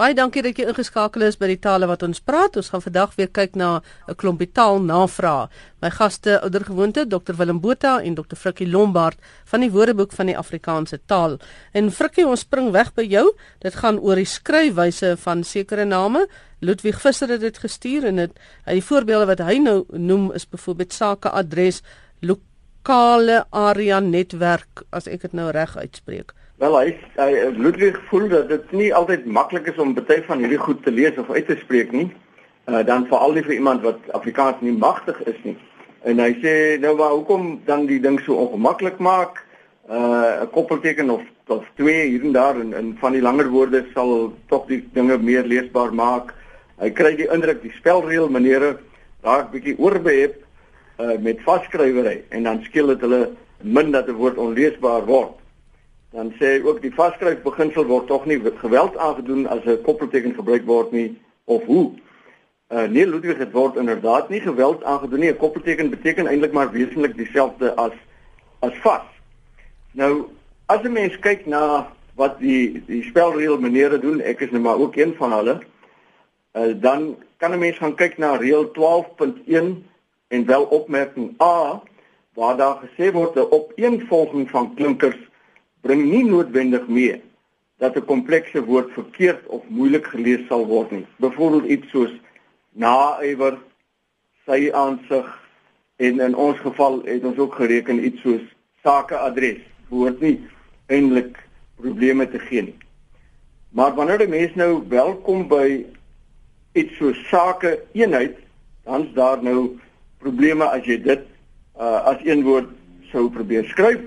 Baie dankie dat jy ingeskakel is by die tale wat ons praat. Ons gaan vandag weer kyk na 'n klompie taalnavrae. My gaste, oudergewoonte Dr Willem Botha en Dr Frikkie Lombard van die Woordeboek van die Afrikaanse taal. En Frikkie, ons spring weg by jou. Dit gaan oor die skryfwyse van sekere name. Ludwig Visser het dit gestuur en dit die voorbeelde wat hy nou noem is byvoorbeeld sakeadres, lokale area netwerk as ek dit nou reg uitspreek. Wel hy, hy Ludwig voel dat dit nie altyd maklik is om baie van hierdie goed te lees of uit te spreek nie. Uh dan veral nie vir iemand wat Afrikaans nie magtig is nie. En hy sê nou maar hoekom dan die ding so ongemaklik maak? Uh 'n koppelteken of of twee hier en daar en en van die langer woorde sal tog die dinge meer leesbaar maak. Hy kry die indruk die spelreël maniere raak bietjie oorbehep uh met vaskrywery en dan skeel dit hulle min dat 'n woord onleesbaar word dan sê hy ook die vaskryf beginsel word tog nie geweld aangedoen as 'n koppelteken gebruik word nie of hoe. Uh nee Ludwig het word inderdaad nie geweld aangedoen nie. 'n Koppelteken beteken eintlik maar wesentlik dieselfde as as vas. Nou as 'n mens kyk na wat die die spelreël meneere doen, ek is nou maar ook een van hulle. Uh dan kan 'n mens gaan kyk na reël 12.1 en wel opmerking A waar daar gesê word 'n opeenvolging van klinkers bring nie noodwendig mee dat 'n komplekse woord verkeerd of moeilik gelees sal word nie. Byvoorbeeld iets soos naaiwer, sy aansig en in ons geval het ons ook gereken iets soos sakeadres behoort nie eintlik probleme te gee nie. Maar wanneer die mens nou welkom by iets soos sake eenheid, dan's daar nou probleme as jy dit uh, as een woord sou probeer skryf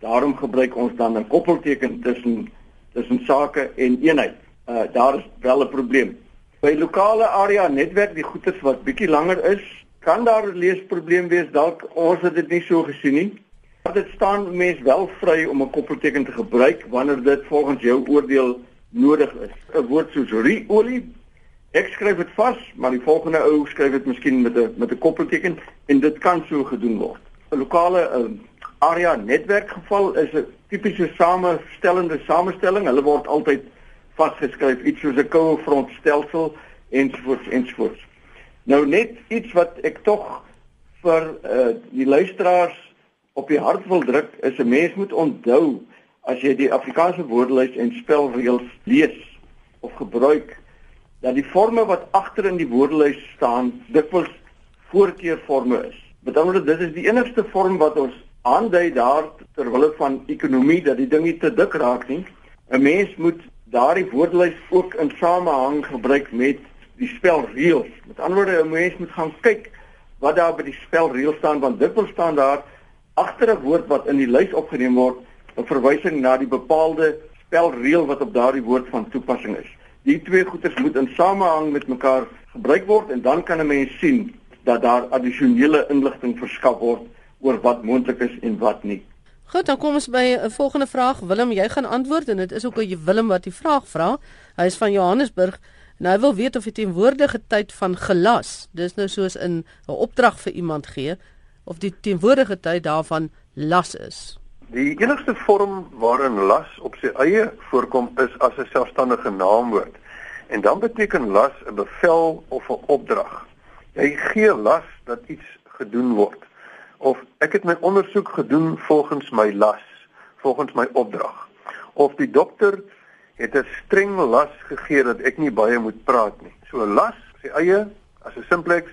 Daarom gebruik ons dan 'n koppelteken tussen tussen sake en eenheid. Uh daar is wel 'n probleem. By lokale area netwerk die goeders wat bietjie langer is, kan daar 'n leesprobleem wees dalk ons het dit nie so gesien nie. Maar dit staan mense wel vry om 'n koppelteken te gebruik wanneer dit volgens jou oordeel nodig is. 'n Woord soos riolie Ek skryf dit vas, maar die volgende ou skryf dit miskien met 'n met 'n koppelteken en dit kan so gedoen word. 'n Lokale uh, area netwerkgeval is 'n tipiese samestellende samestelling. Hulle word altyd vasgeskryf iets soos 'n koue frontstelsel ensovoorts ensovoorts. Nou net iets wat ek tog vir uh, die luisteraars op die hart wil druk is 'n mens moet onthou as jy die Afrikaanse woordelys en spelreëls lees of gebruik dat die forme wat agter in die woordelys staan dikwels voorkeurforme is. Met ander woorde, dit is die enigste vorm wat ons aandui daar terwille van ekonomie dat die ding nie te dik raak nie. 'n Mens moet daardie woordelys ook in samehang gebruik met die spelreëls. Met ander woorde, 'n mens moet gaan kyk wat daar by die spelreëls staan want dit wil staan daar agter 'n woord wat in die lys opgeneem word 'n verwysing na die bepaalde spelreël wat op daardie woord van toepassing is. Die twee goeders moet in samehang met mekaar gebruik word en dan kan 'n mens sien dat daar addisionele inligting verskaf word oor wat moontlik is en wat nie. Goed, dan kom ons by 'n volgende vraag. Willem, jy gaan antwoord en dit is ook jy Willem wat die vraag vra. Hy is van Johannesburg en hy wil weet of die teenwoordige tyd van gelas, dis nou soos in 'n opdrag vir iemand gee, of die teenwoordige tyd daarvan las is. Die enigste vorm waarin las op sy eie voorkom is as 'n selfstandige naamwoord. En dan beteken las 'n bevel of 'n opdrag. Jy gee las dat iets gedoen word of ek het my ondersoek gedoen volgens my las, volgens my opdrag. Of die dokter het 'n streng las gegee dat ek nie baie moet praat nie. So las, sy eie as 'n simplex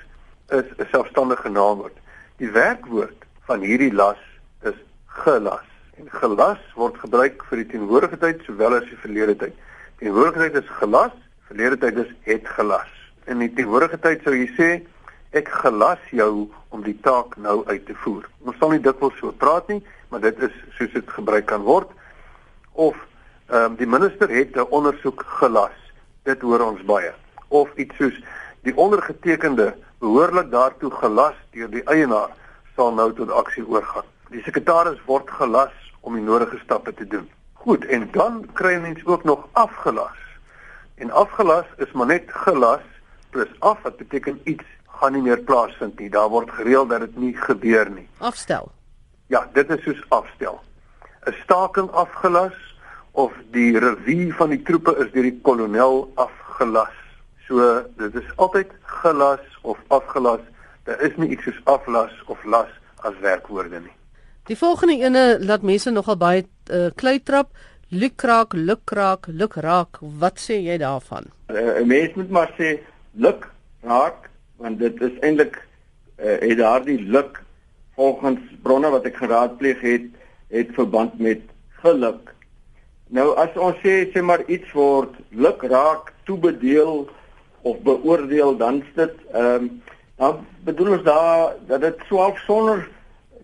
is 'n selfstandige naamwoord. Die werkwoord van hierdie las is gelas. En gelas word gebruik vir die teenwoordige tyd sowel as die verlede tyd. Teenwoordige tyd is gelas, verlede tyd is het gelas. In die teenwoordige tyd sou jy sê ek gelas jou om die taak nou uit te voer. Ons sal nie dikwels so praat nie, maar dit is soos dit gebruik kan word. Of ehm um, die minister het 'n ondersoek gelas. Dit hoor ons baie. Of iets soos die ondergetekende behoorlik daartoe gelas deur die eienaar sal nou tot aksie oorgaan. Die sekretaris word gelas om die nodige stappe te doen. Goed, en dan kry mens ook nog afgelas. En afgelas is maar net gelas plus af wat beteken iets gaan nie meer plaasvind nie. Daar word gereël dat dit nie gebeur nie. Afstel. Ja, dit is soos afstel. 'n Staking afgelas of die revue van die troepe is deur die kolonel afgelas gelas. So dit is altyd gelas of afgelas. Daar is nie iets soos aflas of las as werkwoorde nie. Die volgende ene laat mense nogal baie uh, klei trap. Lukraak, lukraak, lukraak. Wat sê jy daarvan? Uh, 'n Mens moet maar sê luk raak want dit is eintlik uh, het daardie luk volgens bronne wat ek geraadpleeg het het verband met geluk. Nou as ons sê sê maar iets word luk raak toebedeel of beoordeel dan dit ehm um, dan bedoel ons daar dat dit swaalf sonder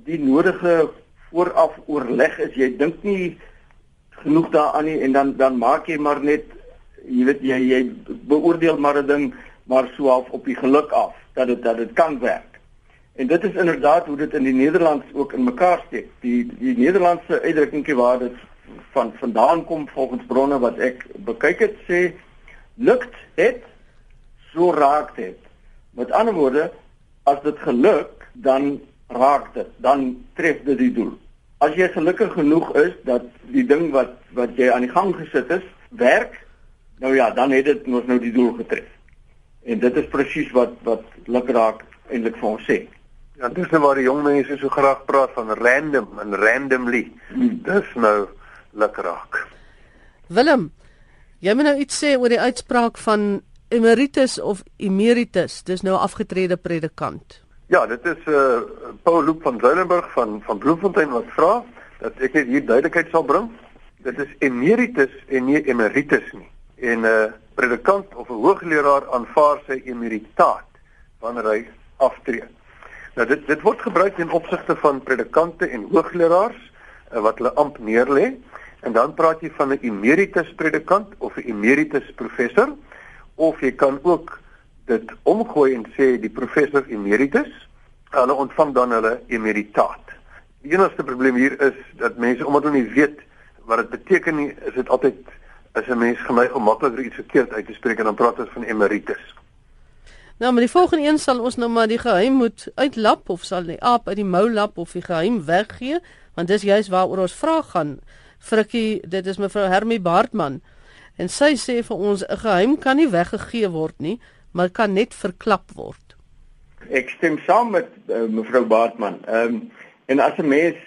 die nodige vooraf oorleg is. Jy dink nie genoeg daaraan nie en dan dan maak jy maar net jy weet jy jy beoordeel maar 'n ding maar so half op die geluk af dat dit dat dit kan werk. En dit is inderdaad hoe dit in die Nederlands ook in mekaar steek. Die die Nederlandse uitdrukkingkie waar dit van vandaan kom volgens bronne wat ek bekyk het sê lukt dit so raak dit. Met ander woorde as dit geluk dan raak dit dan tref dit die doel as jy gelukkig genoeg is dat die ding wat wat jy aan die gang gesit is werk, nou ja, dan het dit ons nou die doel getref. En dit is presies wat wat lukraak eintlik vir ons sê. Ja, dis nou waar die jong mense so graag praat van random en randomly. Hmm. Dis nou lukraak. Willem, jy moet nou iets sê oor die uitspraak van emeritus of emeritus. Dis nou afgetrede predikant. Ja, dit is eh uh, Paul Loop van Zuilenburg van van Bloemfontein wat vra dat ek net hier duidelikheid sal bring. Dit is emeritus en nie emeritus nie. En 'n uh, predikant of 'n hoogleraar aanvaar sy emeritaat wanneer hy aftree. Nou dit dit word gebruik in opsigte van predikante en hoogleraars uh, wat hulle amp neerlê en dan praat jy van 'n emeritus predikant of 'n emeritus professor of jy kan ook dit omgooi en sê die professor emeritus, hulle ontvang dan hulle emeritaat. Die enigste probleem hier is dat mense omdat hulle nie weet wat dit beteken nie, is dit altyd as 'n mens geneig om makliker iets verkeerd uit te spreek en dan praat ons van emeritus. Nou, maar die volgende een sal ons nou maar die geheim moet uitlap of sal die aap uit die mou lap of die geheim weggee, want dis juist waaroor ons vra gaan. Frikkie, dit is mevrou Hermie Baartman. En sy sê vir ons 'n geheim kan nie weggegee word nie, maar kan net verklap word. Ek stem saam met uh, mevrou Baartman. Ehm um, en as 'n mens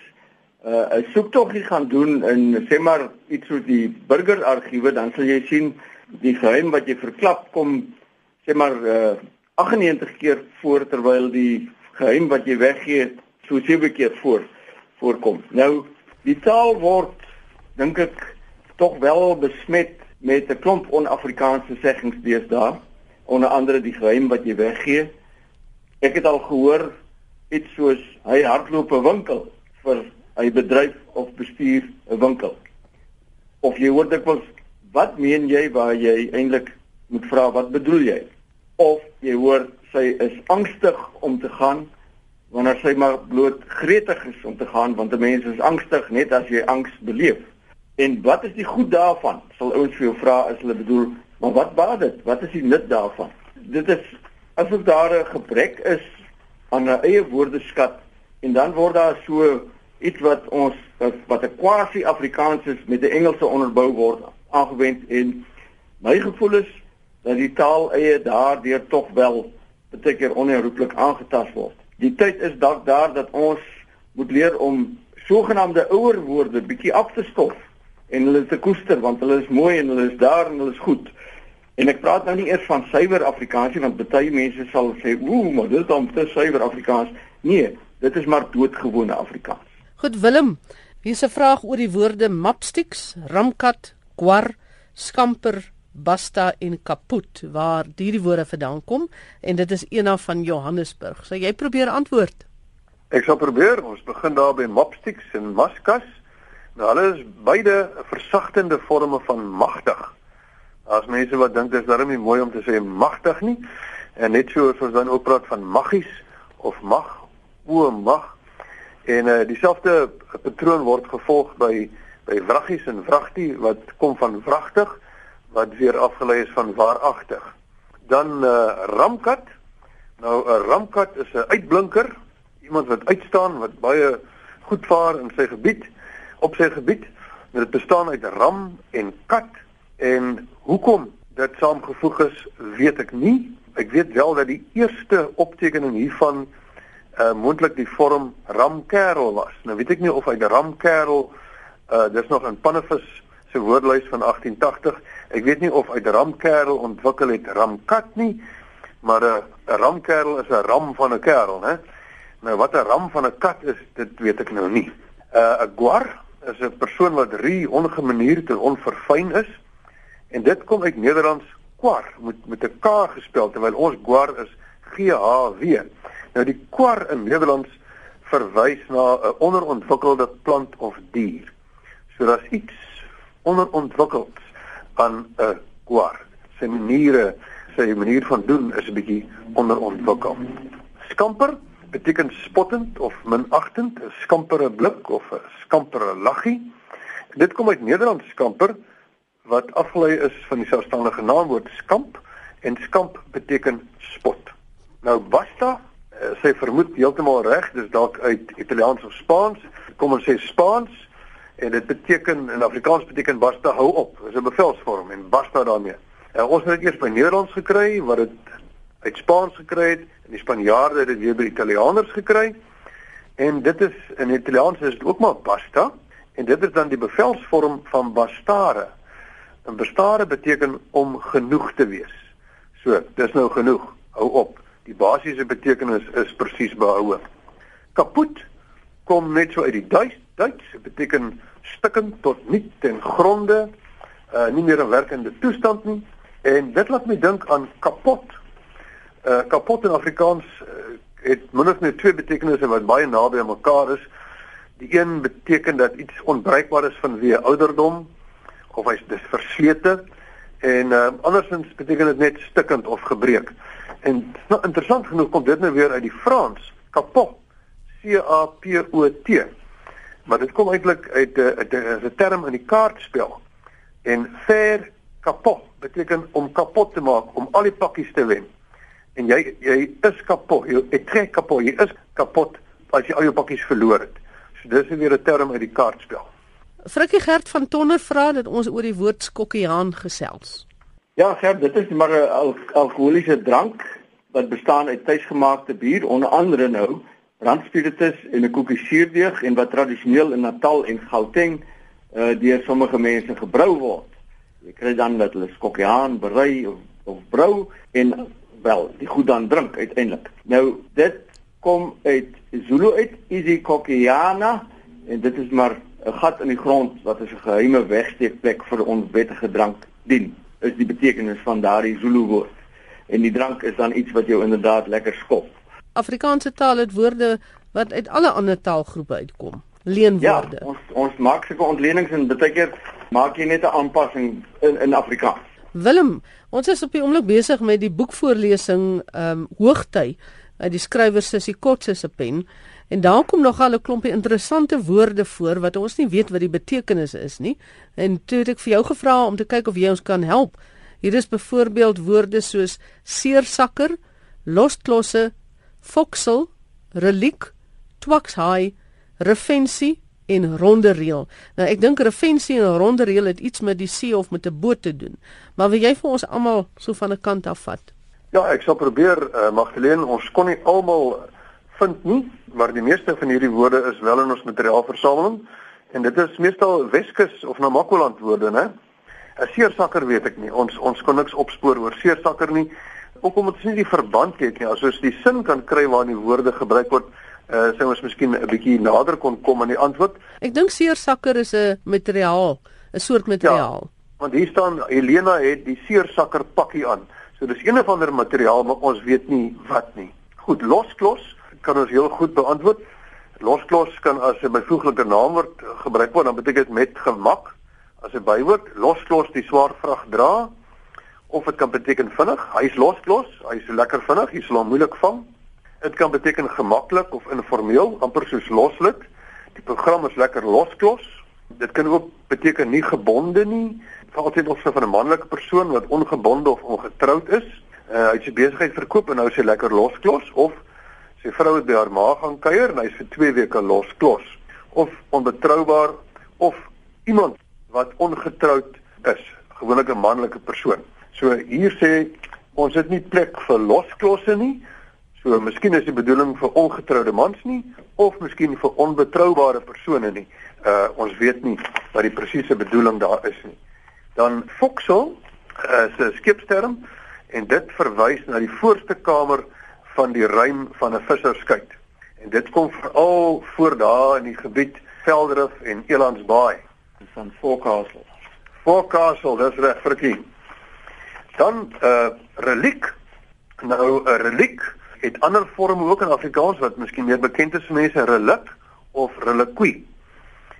'n uh, soektoggie gaan doen in sê maar iets soos die burgerargiewe, dan sal jy sien die geheim wat jy verklap kom sê maar uh, 98 keer voor terwyl die geheim wat jy weggee so 7 keer voor voorkom. Nou die taal word dink ek tog wel besmet met 'n klomp on-Afrikaanse seggings deesdae onder andere die geheim wat jy weggee. Ek het al gehoor iets soos hy hardloop 'n winkel vir 'n bedryf of bestuur 'n winkel. Of jy hoor dikwels wat meen jy waar jy eintlik moet vra wat bedoel jy? Of jy hoor sy is angstig om te gaan wanneer sy maar bloot gretig is om te gaan want 'n mens is angstig net as jy angs beleef. En wat is die goed daarvan? Sal ouens vir jou vra as hulle bedoel Maar wat baat dit? Wat is die nut daarvan? Dit is asof daar 'n gebrek is aan 'n eie woordeskat en dan word daar so iets wat ons wat 'n quasi-Afrikaans is met 'n Engelse onderbou word aangewend en my gevoel is dat die taal eie daardeur tog wel baie keer onherroepelik aangetast word. Die tyd is dalk daar dat ons moet leer om sogenaamde ouer woorde bietjie af te stof en hulle te koester want hulle is mooi en hulle is daar en hulle is goed. En ek praat nou nie eers van suiwer Afrikaans nie want baie mense sal sê, "Ooh, maar dit is dan te suiwer Afrikaans." Nee, dit is maar doodgewone Afrikaans. Goed Willem, hier is 'n vraag oor die woorde mapsticks, ramkat, kwar, skamper, basta en kaput waar hierdie woorde vandaan kom en dit is een van Johannesburg. Sal jy probeer antwoord? Ek sal probeer. Ons begin daar by mapsticks en maskas. Nou hulle is beide versagtende forme van magtig. As mense wat dink dis darem nie mooi om te sê magtig nie. En net so as ons dan ook praat van maggies of mag, o mag. En uh dieselfde patroon word gevolg by by vraggies en vragtie wat kom van vragtig wat weer afgelei is van waaragtig. Dan uh ramkat. Nou 'n ramkat is 'n uitblinker, iemand wat uitstaan wat baie goed vaar in sy gebied, op sy gebied. Dit bestaan uit ram en kat En hoekom dit saamgevoeg is, weet ek nie. Ek weet wel dat die eerste optekening hiervan uh moontlik die vorm ramkerel was. Nou weet ek nie of uit ramkerel uh dis nog in Pannevis se woordlys van 1880. Ek weet nie of uit ramkerel ontwikkel het ramkat nie, maar 'n uh, ramkerel is 'n ram van 'n kerel, hè. Nou wat 'n ram van 'n kat is, dit weet ek nou nie. Uh 'n guar is 'n persoon wat rie ongemanierd en onverfyn is. En dit kom uit Nederlands kwar met met 'n k gespel terwyl ons guar is G H W. Nou die kwar in Nederlands verwys na 'n onderontwikkelde plant of dier. So daar's iets onderontwikkeld aan 'n kwar. Sy maniere, sy manier van doen is 'n bietjie onderontwikkeld. Skamper beteken spottend of minagtend, 'n skampere blik of 'n skampere laggie. Dit kom uit Nederlands skamper wat afgelei is van die selfstandige naamwoord skamp en skamp beteken spot. Nou basta, eh, sy vermoed heeltemal reg, dis dalk uit Italiaans of Spaans. Kom ons sê Spaans en dit beteken in Afrikaans beteken basta hou op. Dis 'n bevelsvorm en basta daarmee. Uh, ons het dit eers by Nederlands gekry wat dit uit Spaans gekry het en die Spanjaarde het dit weer by Italianers gekry. En dit is in Italiaans is dit ook maar basta en dit is dan die bevelsvorm van bastare. 'n Bastare beteken om genoeg te wees. So, dis nou genoeg. Hou op. Die basiese betekenis is presies behoue. Kaput kom net so uit die Duits. Duits beteken stikkend tot niet ten gronde, uh nie meer 'n werkende toestand nie. En dit laat my dink aan kapot uh, kapot in Afrikaans uh, het min of meer twee betekenisse wat baie naby aan mekaar is. Die een beteken dat iets onbruikbaar is vanweë ouderdom of hy's dis verslete en uh, andersins beteken dit net stikkend of gebreek. En nou, interessant genoeg kom dit nou weer uit die Frans, kapot. C A P O T. Maar dit kom eintlik uit 'n 'n term in die kaartspel. En faire kapot beteken om kapot te maak, om al die pakkies te wen en jy jy is kapot. Jy ek trek kapot. Jy is kapot as jy al jou pakkies verloor het. So dis weer 'n term uit die kaartspel. Frikkie Gert van Tonner vra dat ons oor die woord skokkiaan gesels. Ja, Gert, dit is maar 'n al alkoholiese drank wat bestaan uit tuisgemaakte bier, onder andere nou brandspiritus en 'n koekie suurdeeg en wat tradisioneel in Natal en Gauteng uh deur sommige mense gebrou word. Jy kry dan dat hulle skokkiaan berei of of brou en wel die goed dan drink uiteindelik. Nou dit kom uit Zulu uit isiKokiana en dit is maar 'n gat in die grond wat as 'n geheime wegsteekplek vir onwettige drank dien. Is die betekenis van daardie Zulu woord. En die drank is dan iets wat jou inderdaad lekker skop. Afrikaanse taal het woorde wat uit alle ander taalgroepe uitkom. Leenwoorde. Ja, ons ons maak sulke ontlenings en baie keer maak jy net 'n aanpassing in in Afrikaans. Willem, ons is op die oomblik besig met die boekvoorlesing ehm um, Hoogtyd uit die skrywer Sissie Kotse se pen en daar kom nogal 'n klompie interessante woorde voor wat ons nie weet wat die betekenis is nie. En toe het ek vir jou gevra om te kyk of jy ons kan help. Hier is byvoorbeeld woorde soos seersakker, losklosse, foksel, reliek, twakshaai, refensie en ronde reël. Nou ek dink refensie en ronde reël het iets met die see of met 'n boot te doen. Maar wil jy vir ons almal so van 'n kant af vat? Ja, ek sal probeer uh, Magdalene, ons kon nie almal vind nie, maar die meeste van hierdie woorde is wel in ons materiaalversameling en dit is meestal Weskus of Namakoland woorde, né? 'n Seersakker weet ek nie. Ons ons kon niks opspoor oor seersakker nie. Ook omdat ons nie die verband het nie. As ons die sin kan kry waarin die woorde gebruik word, uh, sou ons miskien 'n bietjie nader kon kom aan die antwoord. Ek dink seersakker is 'n materiaal, 'n soort materiaal. Ja, want hier staan Helena het die seersakker pakkie aan. So dis een of ander materiaal, maar ons weet nie wat nie. Goed, losklos kan ons heel goed beantwoord. Losklos kan as 'n byvoeglike naamwoord gebruik word, dan beteken dit met gemak. As 'n bywoord, losklos die swaar vrag dra of dit kan beteken vinnig. Hy's losklos, hy's lekker vinnig, hy sal hom moeilik vang. Dit kan beteken gemaklik of informeel, amper soos loslid. Die program is lekker losklos. Dit kan ook beteken nie gebonde nie. Veral ten opsigte van 'n manlike persoon wat ongebonde of ongetroud is. Uh, hy het sy besigheid verkoop en nou is hy lekker losklos of sy vrou het by haar ma gaan kuier en hy's vir 2 weke losklos. Of onbetroubaar of iemand wat ongetroud is, gewoonlik 'n manlike persoon. So hier sê ons het nie plek vir losklosse nie. So miskien is die bedoeling vir ongetroude mans nie of miskien vir onbetroubare persone nie. Uh ons weet nie wat die presiese bedoeling daar is nie. Dan foksel is 'n skepsterm en dit verwys na die voorste kamer van die ruim van 'n visserskuit. En dit kom veral voor daar in die gebied Veldrif en Elandsbaai van Forecastle. Forecastle, dis reg virkie. Dan 'n uh, reliek. Nou 'n reliek het ander vorme ook in Afrikaans wat miskien meer bekend is vir mense, relik of reliquie.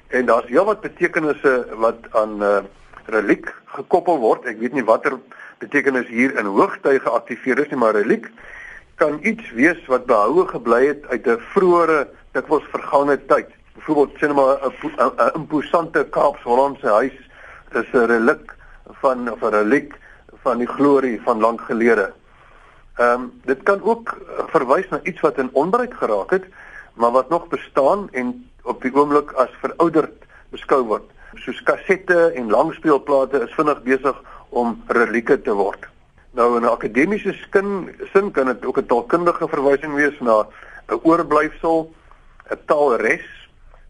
En daar's heelwat betekenisse wat aan 'n uh, reliek gekoppel word. Ek weet nie watter betekenis hier in hoogtyd geaktiveer is nie, maar reliek kan iets wees wat behoue gebly het uit 'n vroeëre dikwels vergangene tyd. Byvoorbeeld sê net maar 'n imposante Kaapse-Hollandse huis is 'n reliek van of 'n reliek van die glorie van lank gelede. Ehm um, dit kan ook verwys na iets wat in onbruik geraak het, maar wat nog bestaan en op die oomblik as verouderd beskou word soos kassette en langspeelplate is vinnig besig om relieke te word. Nou in 'n akademiese skin sin kan dit ook 'n taalkundige verwysing wees na 'n oorblyfsel, 'n taalres.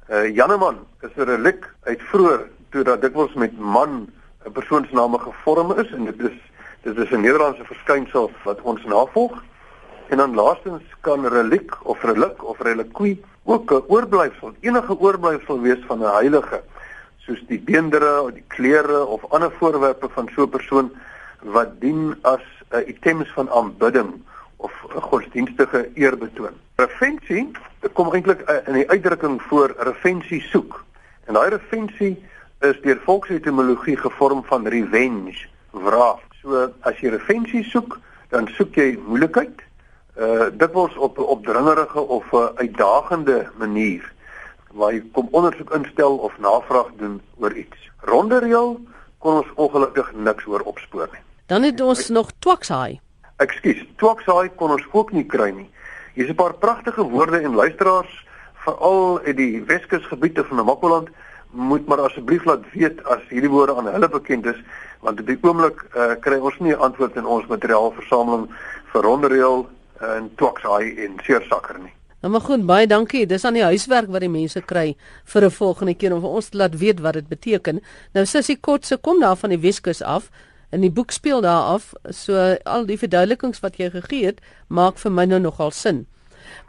Uh, Janneman is 'n reliek uit vroeër toe dat dikwels met man 'n persoonsname gevorm is en dit is dit is 'n Nederlandse verskynsel wat ons navolg. En dan laastens kan reliek of relik of reliquie ook 'n oorblyfsel, enige oorblyfsel wees van 'n heilige soos die beendere of die klere of ander voorwerpe van so 'n persoon wat dien as 'n uh, items van aanbidding of 'n godsdienstige eerbetoon. Revensie, kom eintlik uh, in die uitdrukking voor revensie soek. En daai revensie is deur volksetimologie gevorm van revenge, wraak. So as jy revensie soek, dan soek jy moeilikheid, uh dit word op 'n opdringerige of 'n uitdagende manier waar jy kom ondersoek instel of navraag doen oor iets. Ronde reël kon ons ongelukkig niks oor opspoor nie. Dan het ons nog Twakshaai. Ekskuus, Twakshaai kon ons ook nie kry nie. Hier's 'n paar pragtige woorde en luisteraars veral uit die Weskusgebiede van Namakoland moet maar asseblief laat weet as hierdie woorde aan hulle bekend is want op die oomblik uh, kry ons nie 'n antwoord in ons materiaalversameling vir ronde reël en Twakshaai en Seersakker nie. Nou maar goed, baie dankie. Dis aan die huiswerk wat die mense kry vir 'n volgende keer om vir ons te laat weet wat dit beteken. Nou Sissie Kotse kom daar van die Weskus af en die boek speel daar af. So al die verduidelikings wat jy gegee het, maak vir my nou nogal sin.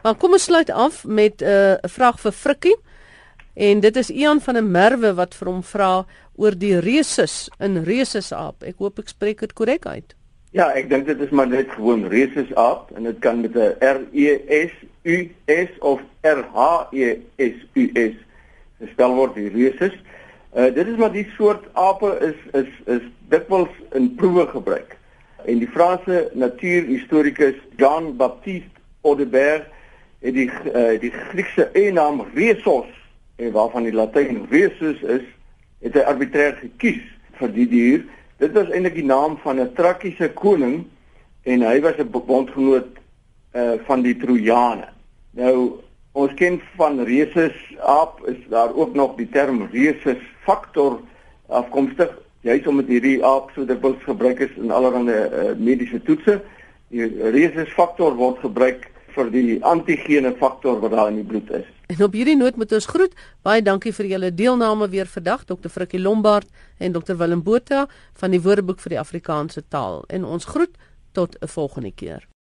Maar kom ons sluit af met eh, 'n uh, vraag vir Frikkie. En dit is Ian van der Merwe wat vir hom vra oor die rhesus in rhesusaap. Ek hoop ek spreek dit korrek uit. Ja, ek dink dit is maar net gewoon rhesusaap en dit kan met 'n R E S U S of R H E S U S gespel word die rhesus. Uh dit is maar die soort ape is is is dikwels in proewe gebruik. En die Franse natuurhistorikus Jean Baptiste Audebert het die uh, die Griekse eienaam rhesus en waarvan die Latyn rhesus is, het hy arbitreër gekies vir die dier. Dit was eintlik die naam van 'n Trakiese koning en hy was 'n bondgenoot uh van die Trojane. Nou ons ken van rhesus aap is daar ook nog die term rhesus factor afkomstig juis omdat hierdie aap so dikwels gebruik is in allerlei uh, mediese toetse. Die rhesus factor word gebruik vir die antigene faktor wat daar in die bloed is. En op hierdie noot moet ons groet. Baie dankie vir julle deelname weer vandag Dr. Frikkie Lombard en Dr. Willem Botha van die Woordeboek vir die Afrikaanse taal. En ons groet tot 'n volgende keer.